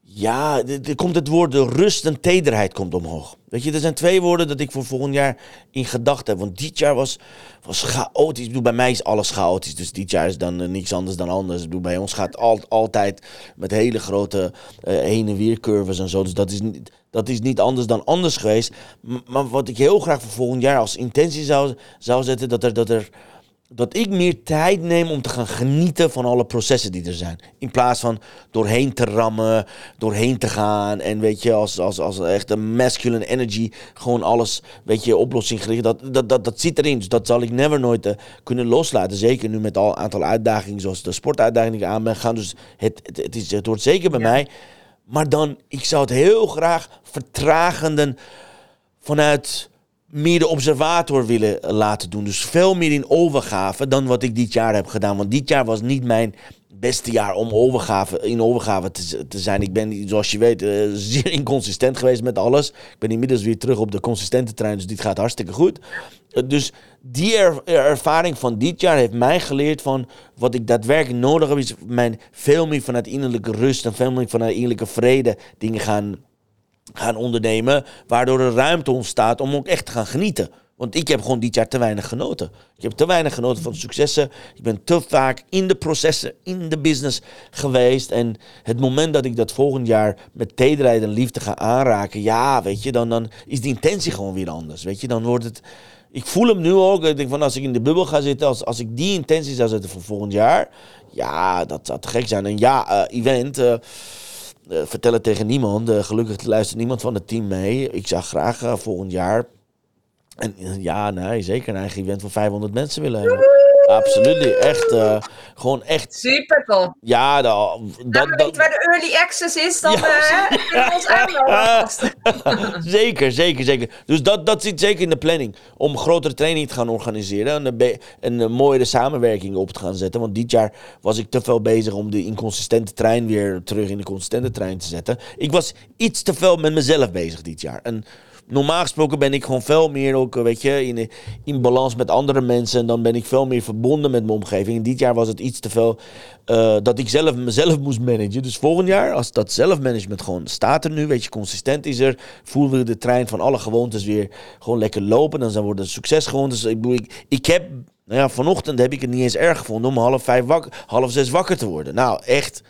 Ja, er komt het woord de rust en tederheid komt omhoog. Weet je, er zijn twee woorden dat ik voor volgend jaar in gedachten heb. Want dit jaar was, was chaotisch. Ik bedoel, bij mij is alles chaotisch. Dus dit jaar is dan uh, niks anders dan anders. Ik bedoel, bij ons gaat al, altijd met hele grote uh, heen- en weer curves en zo. Dus dat is, niet, dat is niet anders dan anders geweest. Maar wat ik heel graag voor volgend jaar als intentie zou, zou zetten, dat er... Dat er dat ik meer tijd neem om te gaan genieten van alle processen die er zijn. In plaats van doorheen te rammen, doorheen te gaan. En weet je, als, als, als echt een masculine energy, gewoon alles, weet je, oplossing gericht. Dat, dat, dat, dat zit erin. Dus dat zal ik never nooit uh, kunnen loslaten. Zeker nu met al een aantal uitdagingen, zoals de sportuitdaging die ik aan ben gaan. Dus het, het, het, is, het hoort zeker bij ja. mij. Maar dan, ik zou het heel graag vertragenden vanuit meer de observator willen laten doen. Dus veel meer in overgave dan wat ik dit jaar heb gedaan. Want dit jaar was niet mijn beste jaar om overgave, in overgave te, zijn. Ik ben, zoals je weet, uh, zeer inconsistent geweest met alles. Ik ben inmiddels weer terug op de consistente trein, dus dit gaat hartstikke goed. Uh, dus die er, ervaring van dit jaar heeft mij geleerd van wat ik daadwerkelijk nodig heb, is mijn veel meer vanuit innerlijke rust en veel meer vanuit innerlijke vrede dingen gaan gaan ondernemen, waardoor er ruimte ontstaat om ook echt te gaan genieten. Want ik heb gewoon dit jaar te weinig genoten. Ik heb te weinig genoten van successen. Ik ben te vaak in de processen, in de business geweest. En het moment dat ik dat volgend jaar met tederheid en liefde ga aanraken, ja, weet je, dan, dan is de intentie gewoon weer anders. Weet je, dan wordt het. Ik voel hem nu ook. Ik denk van als ik in de bubbel ga zitten, als, als ik die intentie zou zetten voor volgend jaar, ja, dat zou te gek zijn. En ja, uh, event. Uh, vertel het tegen niemand. Uh, gelukkig luistert niemand van het team mee. Ik zou graag uh, volgend jaar. En ja, nee, zeker een eigen event van 500 mensen willen hebben. Absoluut. Echt, gewoon echt. Super tof. Ja, dat, dat weet waar de early access is, dan ja. kunnen we ons aanmelden. zeker, zeker, zeker. Dus dat, dat zit zeker in de planning. Om grotere training te gaan organiseren. En een, een, een mooiere samenwerking op te gaan zetten. Want dit jaar was ik te veel bezig om de inconsistente trein weer terug in de consistente trein te zetten. Ik was iets te veel met mezelf bezig dit jaar. En normaal gesproken ben ik gewoon veel meer ook, weet je, in, in balans met andere mensen. En dan ben ik veel meer verbonden met mijn omgeving. En dit jaar was het iets te veel uh, dat ik zelf mezelf moest managen. Dus volgend jaar, als dat zelfmanagement gewoon staat er nu, weet je, consistent is er, voelen we de trein van alle gewoontes weer gewoon lekker lopen. Dan wordt het succesgewoontes. Ik bedoel, ik, ik heb, nou ja, vanochtend heb ik het niet eens erg gevonden om half vijf wakker, half zes wakker te worden. Nou, echt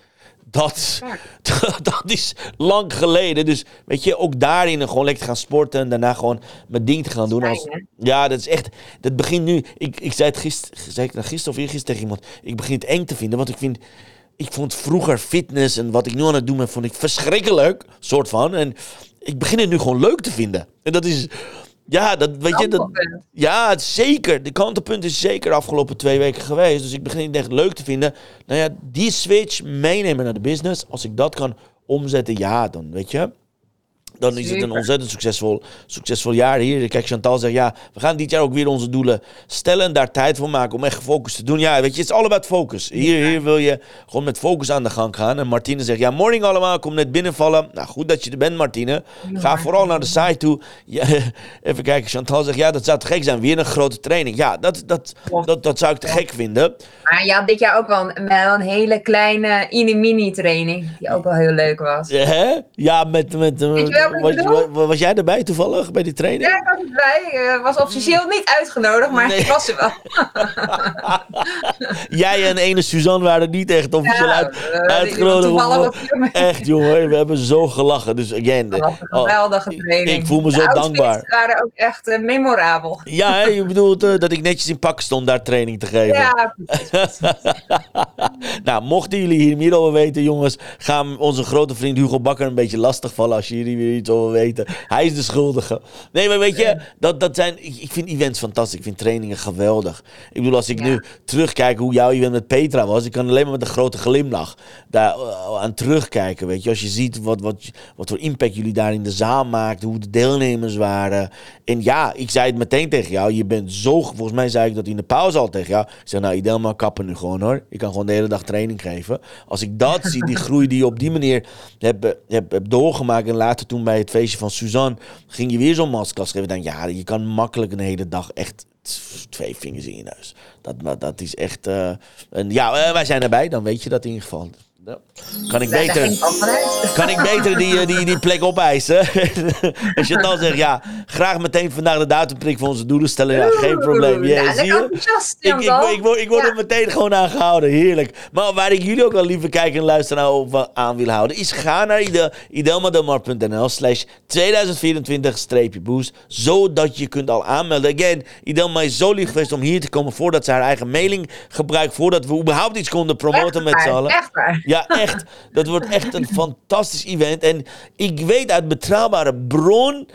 dat, dat is lang geleden. Dus weet je, ook daarin gewoon lekker gaan sporten. En daarna gewoon mijn ding te gaan doen. Als, ja, dat is echt. Dat begint nu. Ik, ik zei het gisteren, zei ik nou gisteren of eergisteren tegen iemand. Ik begin het eng te vinden. Want ik vind. Ik vond vroeger fitness en wat ik nu aan het doen ben, vond ik verschrikkelijk. Soort van. En ik begin het nu gewoon leuk te vinden. En dat is. Ja, dat weet je. Dat, ja, zeker. De kantelpunt is zeker de afgelopen twee weken geweest. Dus ik begin het echt leuk te vinden. Nou ja, die switch meenemen naar de business. Als ik dat kan omzetten, ja, dan weet je. Dan is het een ontzettend succesvol, succesvol jaar hier. Kijk, Chantal zegt, ja, we gaan dit jaar ook weer onze doelen stellen en daar tijd voor maken om echt gefocust te doen. Ja, weet je, het is all about focus. Hier, hier wil je gewoon met focus aan de gang gaan. En Martine zegt, ja, morning allemaal, kom net binnenvallen. Nou, goed dat je er bent, Martine. Ga vooral naar de site toe. Ja, even kijken, Chantal zegt, ja, dat zou te gek zijn. Weer een grote training. Ja, dat, dat, dat, dat zou ik te gek vinden. Maar ja, dit jaar ook wel een, wel een hele kleine mini-mini training, die ook wel heel leuk was. Ja, ja met... met, met was, was, was, jij erbij toevallig bij die training? Ja, ik was erbij. Ik was officieel niet uitgenodigd, maar nee. ik was er wel. jij en ene Suzanne waren niet echt officieel ja, uit, uitgenodigd. Echt jongen, we hebben zo gelachen. Dus again, dat was een geweldige training. Ik, ik voel me zo dankbaar. waren ook echt uh, memorabel. Ja, je bedoelt uh, dat ik netjes in pak stond daar training te geven. Ja, nou, mochten jullie hier meer over weten, jongens, gaan onze grote vriend Hugo Bakker een beetje lastigvallen als jullie weer iets over weten. Hij is de schuldige. Nee, maar weet je, dat, dat zijn, ik, vind events fantastisch. Ik vind trainingen geweldig. Ik bedoel, als ik ja. nu terugkijk hoe jouw event met Petra was, ik kan alleen maar met een grote glimlach daar uh, aan terugkijken. Weet je, als je ziet wat, wat, wat voor impact jullie daar in de zaal maakten, hoe de deelnemers waren. En ja, ik zei het meteen tegen jou. Je bent zo, volgens mij zei ik dat in de pauze al tegen jou. Ik zeg, nou, Idelma, kappen nu gewoon hoor. Ik kan gewoon de hele dag training geven. Als ik dat zie, die groei die je op die manier hebt heb, heb doorgemaakt en later toen bij het feestje van Suzanne ging je weer zo'n masterclass geven. Dan ja, je kan makkelijk een hele dag echt twee vingers in je neus. Dat, dat is echt. Uh, ja, wij zijn erbij, dan weet je dat in ieder geval. Ja. Kan ik beter... ik. Kan ik beter die, eh, die, die plek opeisen? Als je dan zegt, ja, graag meteen vandaag de datumprik voor onze doelen stellen. Ja, geen probleem. Ja, zie je? Ik, ik, word- ik, word, ik word Ja. er meteen gewoon aan gehouden. Heerlijk. Maar waar ik jullie ook al lieve kijken en luisteren op aan wil houden, is ga naar ide- idelmademar.nl slash 2024-boost, zodat je kunt al aanmelden. Again, Idelma is zo lief geweest om hier te komen voordat ze haar eigen mailing gebruikt, voordat we überhaupt iets konden promoten met z'n allen. Echt waar. Ja, echt. Dat wordt echt een fantastisch event. En ik weet uit betrouwbare bron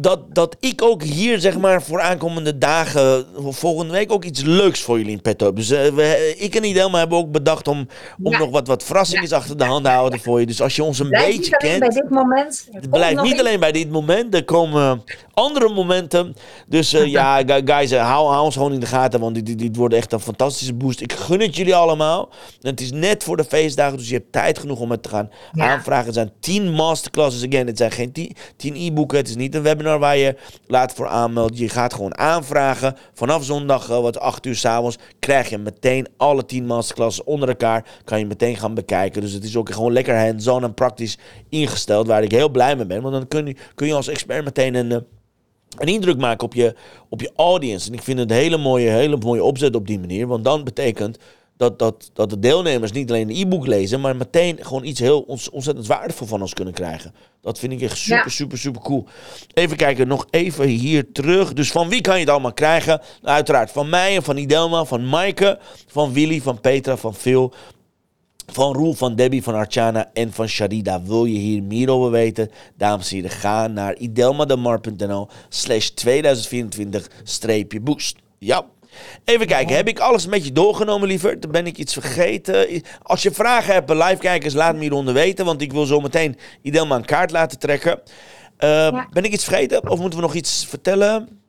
dat, dat ik ook hier, zeg maar, voor aankomende dagen, volgende week ook iets leuks voor jullie in petto heb. Dus eh, we, ik en Idelma hebben ook bedacht om, om Ja. nog wat, wat verrassingen achter de hand te houden voor je. Dus als je ons een Blijf beetje kent... bij dit moment. Het blijft niet alleen bij dit moment. Er komen andere momenten. Dus eh, ja, gu- guys, eh, hou, hou ons gewoon in de gaten. Want dit, dit, dit wordt echt een fantastische boost. Ik gun het jullie allemaal. Het is net voor de feestdagen. Dus je hebt tijd genoeg om het te gaan Ja. aanvragen. Het zijn 10 masterclasses. Again, het zijn geen 10 10 e-boeken. Het is niet een webinar waar je laat voor aanmeldt. Je gaat gewoon aanvragen. Vanaf zondag, eh, wat 8 uur s'avonds, krijg je meteen alle 10 masterclasses onder elkaar. Kan je meteen gaan bekijken. Dus het is ook gewoon lekker hands-on en praktisch ingesteld. Waar ik heel blij mee ben. Want dan kun je, kun je als expert meteen een, eh, een indruk maken op je, op je audience. En ik vind het een hele mooie, hele mooie opzet op die manier. Want dan betekent dat, dat, dat de deelnemers niet alleen een e-book lezen, maar meteen gewoon iets heel ontzettend waardevol van ons kunnen krijgen. Dat vind ik echt super, Ja. super, super cool. Even kijken, nog even hier terug. Dus van wie kan je het allemaal krijgen? Nou, uiteraard van mij en van Idelma, van Maaike, van Willy, van Petra, van Phil. Van Roel, van Debbie, van Archana en van Sharida. Wil je hier meer over weten? Dames en heren, ga naar idelmademar.nl slash 2024-boost. Ja. Even kijken, heb ik alles met je doorgenomen, liever? Dan ben ik iets vergeten. Als je vragen hebt, live kijkers, laat me hieronder weten. Want ik wil zo meteen Idelma een kaart laten trekken. Eh, Ben ik iets vergeten? Of moeten we nog iets vertellen?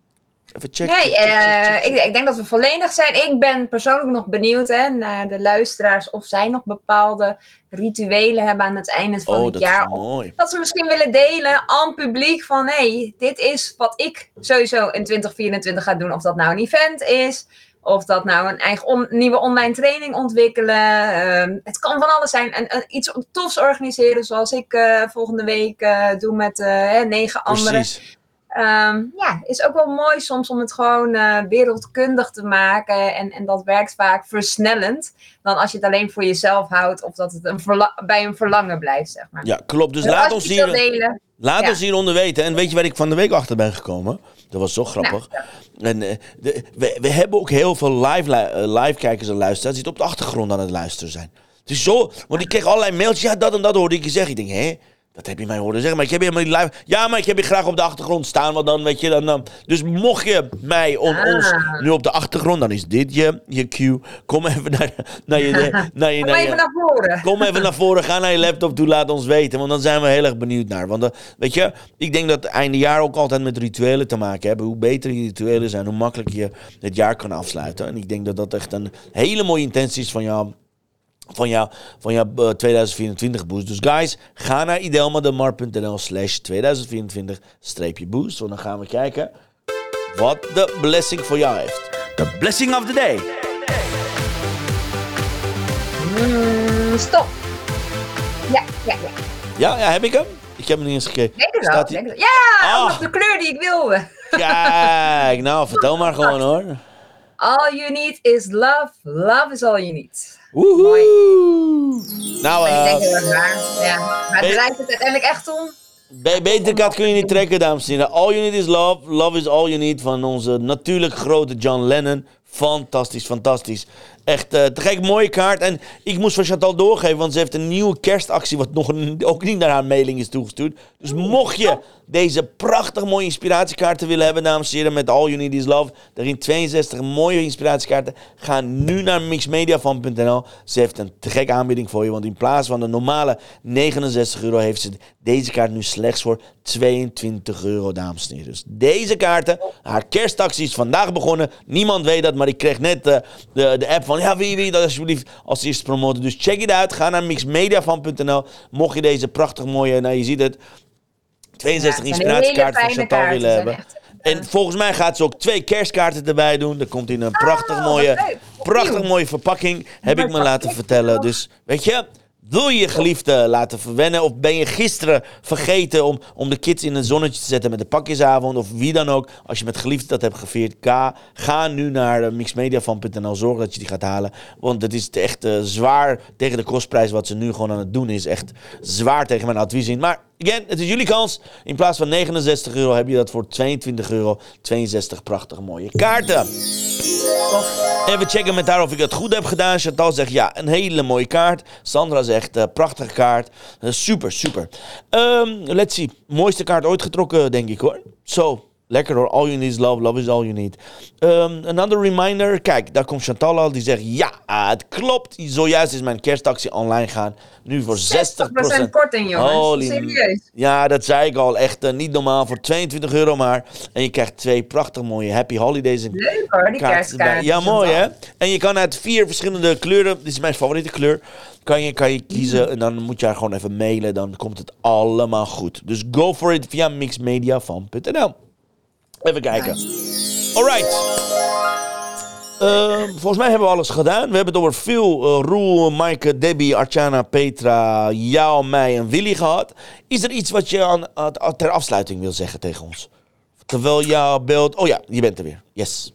Even checken. Nee, check, check, check, eh, check. ik, ik denk dat we volledig zijn. Ik ben persoonlijk nog benieuwd hè, naar de luisteraars of zij nog bepaalde rituelen hebben aan het einde van Oh, het dat jaar. is mooi. Dat ze misschien willen delen aan het publiek van hé, hey, dit is wat ik sowieso in 2024 ga doen. Of dat nou een event is, of dat nou een eigen on- nieuwe online training ontwikkelen. Ehm, het kan van alles zijn. En, en iets tofs organiseren zoals ik eh, volgende week eh, doe met negen anderen. Ehm, ja, is ook wel mooi soms om het gewoon eh, wereldkundig te maken. En, en dat werkt vaak versnellend. Dan als je het alleen voor jezelf houdt. Of dat het een bij een verlangen blijft, zeg maar. Ja, klopt. Dus Dus laat ons hier... delen. Laat Ja. ons hieronder weten. En weet je waar ik van de week achter ben gekomen? Dat was zo Nou, grappig. En, eh, de, we, we hebben ook heel veel live, li- eh, live kijkers en luisteraars die op de achtergrond aan het luisteren zijn. Het is zo, want ik kreeg allerlei mailtjes. Ja, dat en dat hoorde ik je zeggen. Ik denk, hè? Dat heb je mij horen zeggen. Maar ik heb je helemaal niet live. Ja, maar ik heb je graag op de achtergrond staan. Want dan weet je dan. dan dus mocht je mij on, Ah. ons nu op de achtergrond, dan is dit je, je cue. Kom even naar, naar je. Naar je, Kom naar je even naar voren. Kom even naar voren, ga naar je laptop toe, laat ons weten. Want dan zijn we heel erg benieuwd naar. Want eh, weet je, ik denk dat einde jaar ook altijd met rituelen te maken hebben. Hoe beter je rituelen zijn, hoe makkelijker je het jaar kan afsluiten. En ik denk dat dat echt een hele mooie intentie is van jou. Van jouw van jou, eh, 2024 boost. Dus guys, ga naar idelmademar.nl slash 2024-boost. Want dan gaan we kijken wat de blessing voor jou heeft. De blessing of the day. Mm, stop. Ja, ja, ja. Ja, ja, heb ik hem? Ik heb hem niet eens gekeken. Denk het wel. Staat hij- denk het wel. Ja, Ah. de kleur die ik wilde. Kijk, nou, vertel maar gewoon hoor. All you need is love. Love is all you need. Woehoe! Nou, ik denk eh, erg waar. Ja. Maar ben- draait het uiteindelijk echt om? be- beter kat kun je niet trekken, dames en heren. All you need is love. Love is all you need van onze natuurlijk grote John Lennon. Fantastisch, fantastisch. Echt eh, te gek, mooie kaart. En ik moest van Chantal doorgeven, want ze heeft een nieuwe kerstactie... wat nog een- ook niet naar haar mailing is toegestuurd. Dus mocht je deze prachtig mooie inspiratiekaarten willen hebben, dames en heren... met All You Need Is Love, daarin 62 mooie inspiratiekaarten... ga nu naar mixmediafan.nl. Ze heeft een te gek aanbieding voor je... want in plaats van de normale 69 euro... heeft ze deze kaart nu slechts voor 22 euro, dames en heren. Dus deze kaarten, haar kerstactie is vandaag begonnen. Niemand weet dat, maar ik kreeg net eh, de, de app van... ja, wie wie dat alsjeblieft als eerste promoten. Dus check it out. Ga naar mixmediafan.nl. Mocht je deze prachtig mooie... nou, je ziet het... 62 Ja, het zijn inspiratiekaarten fijne Chantal willen hebben. echt, En volgens mij gaat ze ook twee kerstkaarten erbij doen. Er komt in een prachtig wat mooie, prachtig mooie verpakking. Heb ik me laten vertellen. Dus weet je, Wil je je geliefde laten verwennen? Of ben je gisteren vergeten om, om de kids in een zonnetje te zetten met de pakjesavond? Of wie dan ook. Als je met geliefde dat hebt gevierd, ga, ga nu naar eh, mixmediafan.nl. Zorg dat je die gaat halen. Want het is echt eh, zwaar tegen de kostprijs wat ze nu gewoon aan het doen is. Echt zwaar tegen mijn advies in. Maar again, het is jullie kans. In plaats van 69 euro heb je dat voor 22 euro. 62 prachtige mooie kaarten. Even checken met haar of ik het goed heb gedaan. Chantal zegt ja, een hele mooie kaart. Sandra zegt eh, prachtige kaart. Eh, super, super. Ehm, let's see. Mooiste kaart ooit getrokken, denk ik hoor. Zo. Lekker hoor. All you need is love. Love is all you need. Um, another reminder. Kijk, daar komt Chantal al. Die zegt ja, het klopt. Zojuist is mijn kerstactie online gaan. Nu voor 60%. 60% korting, jongens. Holy- Serieus. Ja, dat zei ik al. Echt eh, niet normaal. Voor 22 euro maar. En je krijgt twee prachtig mooie Happy Holidays. in Leuk hoor, die kerstkaart. Ja, mooi hè? En je kan uit vier verschillende kleuren, dit is mijn favoriete kleur, kan je, kan je kiezen. En dan moet je haar gewoon even mailen, dan komt het allemaal goed. Dus go for it via mixmediafan.nl. Even kijken. Alright. Ehm, volgens mij hebben we alles gedaan. We hebben het over Phil, eh, Roel, Maaike, Debbie, Archana, Petra, jou, mij en Willy gehad. Is er iets wat je aan- ter afsluiting wil zeggen tegen ons? Terwijl jouw beeld... Oh ja, je bent er weer. Yes.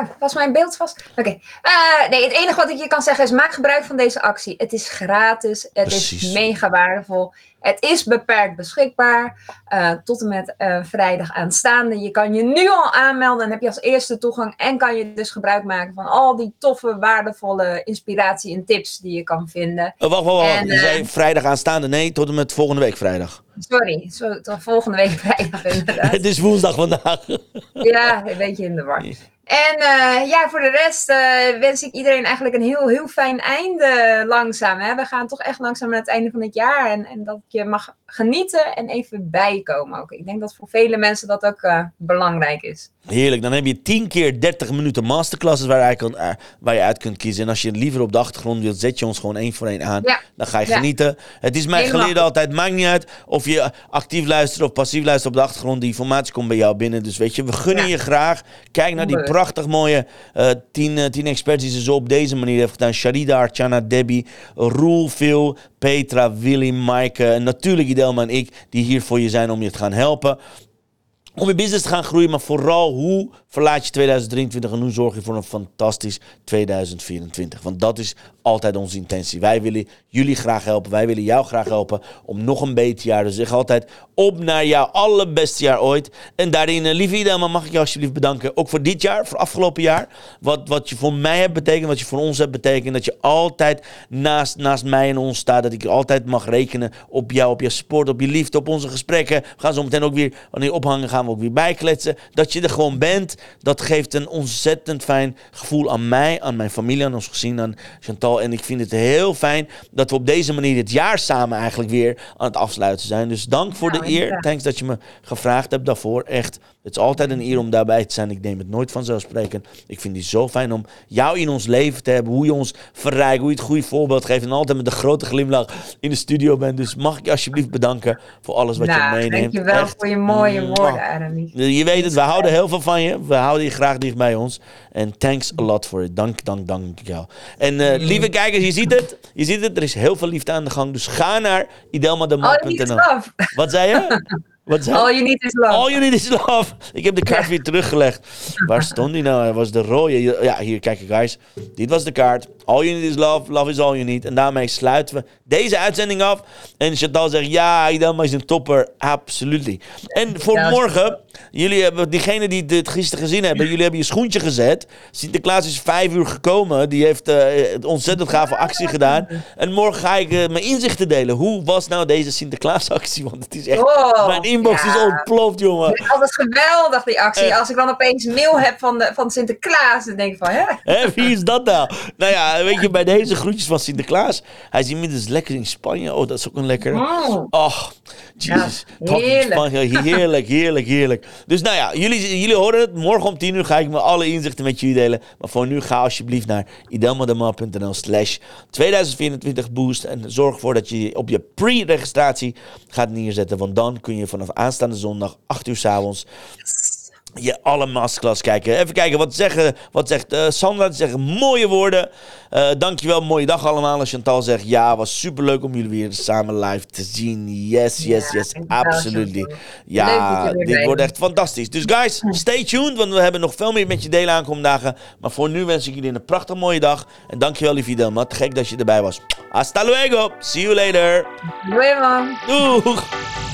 Oh, was mijn beeld vast? Oké. Eh, nee, het enige wat ik je kan zeggen is: maak gebruik van deze actie. Het is gratis. Het Precies. is mega waardevol. Het is beperkt beschikbaar. eh, tot en met eh, vrijdag aanstaande. Je kan je nu al aanmelden. Dan heb je als eerste toegang. En kan je dus gebruik maken van al die toffe, waardevolle inspiratie en tips die je kan vinden. Oh, wacht, wacht, wacht. En, je zei vrijdag aanstaande. Nee, tot en met volgende week vrijdag. Sorry, zo, tot volgende week vrijdag inderdaad. Het is woensdag vandaag. Ja, een beetje in de war. En eh, ja, voor de rest eh, wens ik iedereen eigenlijk een heel, heel fijn einde langzaam. Hè? We gaan toch echt langzaam naar het einde van het jaar. En, en dat je mag genieten en even bijkomen ook. Ik denk dat voor vele mensen dat ook eh, belangrijk is. Heerlijk. Dan heb je 10 keer 30 minuten masterclasses waar je, kan, eh, waar je uit kunt kiezen. En als je liever op de achtergrond wilt, zet je ons gewoon één voor één aan. Ja. Dan ga je Ja. genieten. Het is mij geleerd altijd. Maakt niet uit of je actief luistert of passief luistert op de achtergrond. Die informatie komt bij jou binnen. Dus weet je, we gunnen Ja. je graag. Kijk naar die prachtig mooie eh 10, eh, 10 experts die ze zo op deze manier heeft gedaan. Sharida, Archana, Debbie, Roel, Phil, Petra, Willy, Maaike. En natuurlijk Idelma en ik die hier voor je zijn om je te gaan helpen om je business te gaan groeien, maar vooral hoe verlaat je 2023 en hoe zorg je voor een fantastisch 2024. Want dat is altijd onze intentie. Wij willen jullie graag helpen, wij willen jou graag helpen om nog een beter jaar. Dus zeg altijd op naar jouw allerbeste jaar ooit. En daarin, eh, lieve Idelma, mag ik je alsjeblieft bedanken. Ook voor dit jaar, voor afgelopen jaar. Wat, wat je voor mij hebt betekend, wat je voor ons hebt betekend. Dat je altijd naast, naast mij en ons staat. Dat ik altijd mag rekenen op jou, op je support, op je liefde, op onze gesprekken. We gaan zo meteen ook weer, wanneer ophangen, gaan we ook weer bijkletsen. Dat je er gewoon bent, dat geeft een ontzettend fijn gevoel aan mij, aan mijn familie, aan ons gezin, aan Chantal. En ik vind het heel fijn dat we op deze manier het jaar samen eigenlijk weer aan het afsluiten zijn. Dus dank voor Nou, de eer. inderdaad. Thanks dat je me gevraagd hebt daarvoor. Echt, het is altijd een eer om daarbij te zijn. Ik neem het nooit vanzelfsprekend. Ik vind het zo fijn om jou in ons leven te hebben. Hoe je ons verrijkt, hoe je het goede voorbeeld geeft. En altijd met een grote glimlach in de studio bent. Dus mag ik je alsjeblieft bedanken voor alles wat je nou, meeneemt. dankjewel Echt. voor je mooie woorden, Aramis. Je weet het, we houden heel veel van je. We houden je graag dicht bij ons. En thanks a lot for it. Dank, dank, dank jou. En eh, lieve kijkers, je ziet het. Je ziet het, er is heel veel liefde aan de gang. Dus ga naar idelmademar.nl. Wat zei je? Wat zei? All you need is love. All you need is love. Ik heb de kaart weer teruggelegd. Waar stond die nou? Het was de rode. Ja, hier, kijk guys. Dit was de kaart. All you need is love. Love is all you need. En daarmee sluiten we deze uitzending af. En Chantal zegt, ja, Idelma is een topper. Absoluut. En voor Ja, morgen, jullie hebben, diegenen die dit gisteren gezien hebben, jullie hebben je schoentje gezet. Sinterklaas is vijf uur gekomen. Die heeft eh, een ontzettend gave actie gedaan. En morgen ga ik eh, mijn inzichten delen. Hoe was nou deze Sinterklaasactie? Want het is echt... Oh, mijn inbox ja. is ontploft, jongen. Het is altijd geweldig, die actie. Eh. Als ik dan opeens mail heb van, de, van Sinterklaas, dan denk ik van, hè? Hè, wie is dat nou? Nou ja, weet je, bij deze groetjes van Sinterklaas. Hij is inmiddels lekker in Spanje. Oh, dat is ook een lekkere. Mm. Och, jezus. Ja, heerlijk. Spanje. Heerlijk, heerlijk, heerlijk. Dus nou ja, jullie, jullie horen het. Morgen om 10 uur ga ik me alle inzichten met jullie delen. Maar voor nu ga alsjeblieft naar idelmadema.nl slash 2024 boost. En zorg ervoor dat je op je pre-registratie gaat neerzetten. Want dan kun je vanaf aanstaande zondag 8 uur s'avonds je alle masterclass kijken. Even kijken, wat, zeggen, wat zegt eh, Sandra? Ze zeggen mooie woorden. Eh dankjewel, mooie dag allemaal. En Chantal zegt, ja, was superleuk om jullie weer samen live te zien. Yes, yes, yes, dankjewel, absolutely. Leuk Ja, dit wordt echt fantastisch. Dus guys, stay tuned, want we hebben nog veel meer met je delen aankomende dagen. Maar voor nu wens ik jullie een prachtig mooie dag. En dankjewel, lieve Delma. Gek dat je erbij was. Hasta luego. See you later. Doei man. Doeg.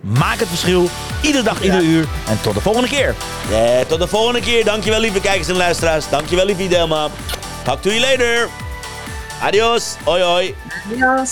Maak het verschil, iedere dag, ieder uur. En tot de volgende keer. Ja, tot de volgende keer. Dankjewel, lieve kijkers en luisteraars. Dankjewel, lieve Delma. Talk to you later. Adios. Hoi, hoi. Adios.